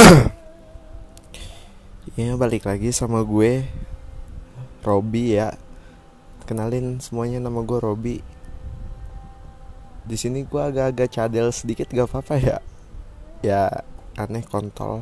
Ya balik lagi sama gue Robi ya. Kenalin semuanya nama gue Robi. Di sini gue agak-agak cadel sedikit gak apa-apa ya. Ya aneh kontol.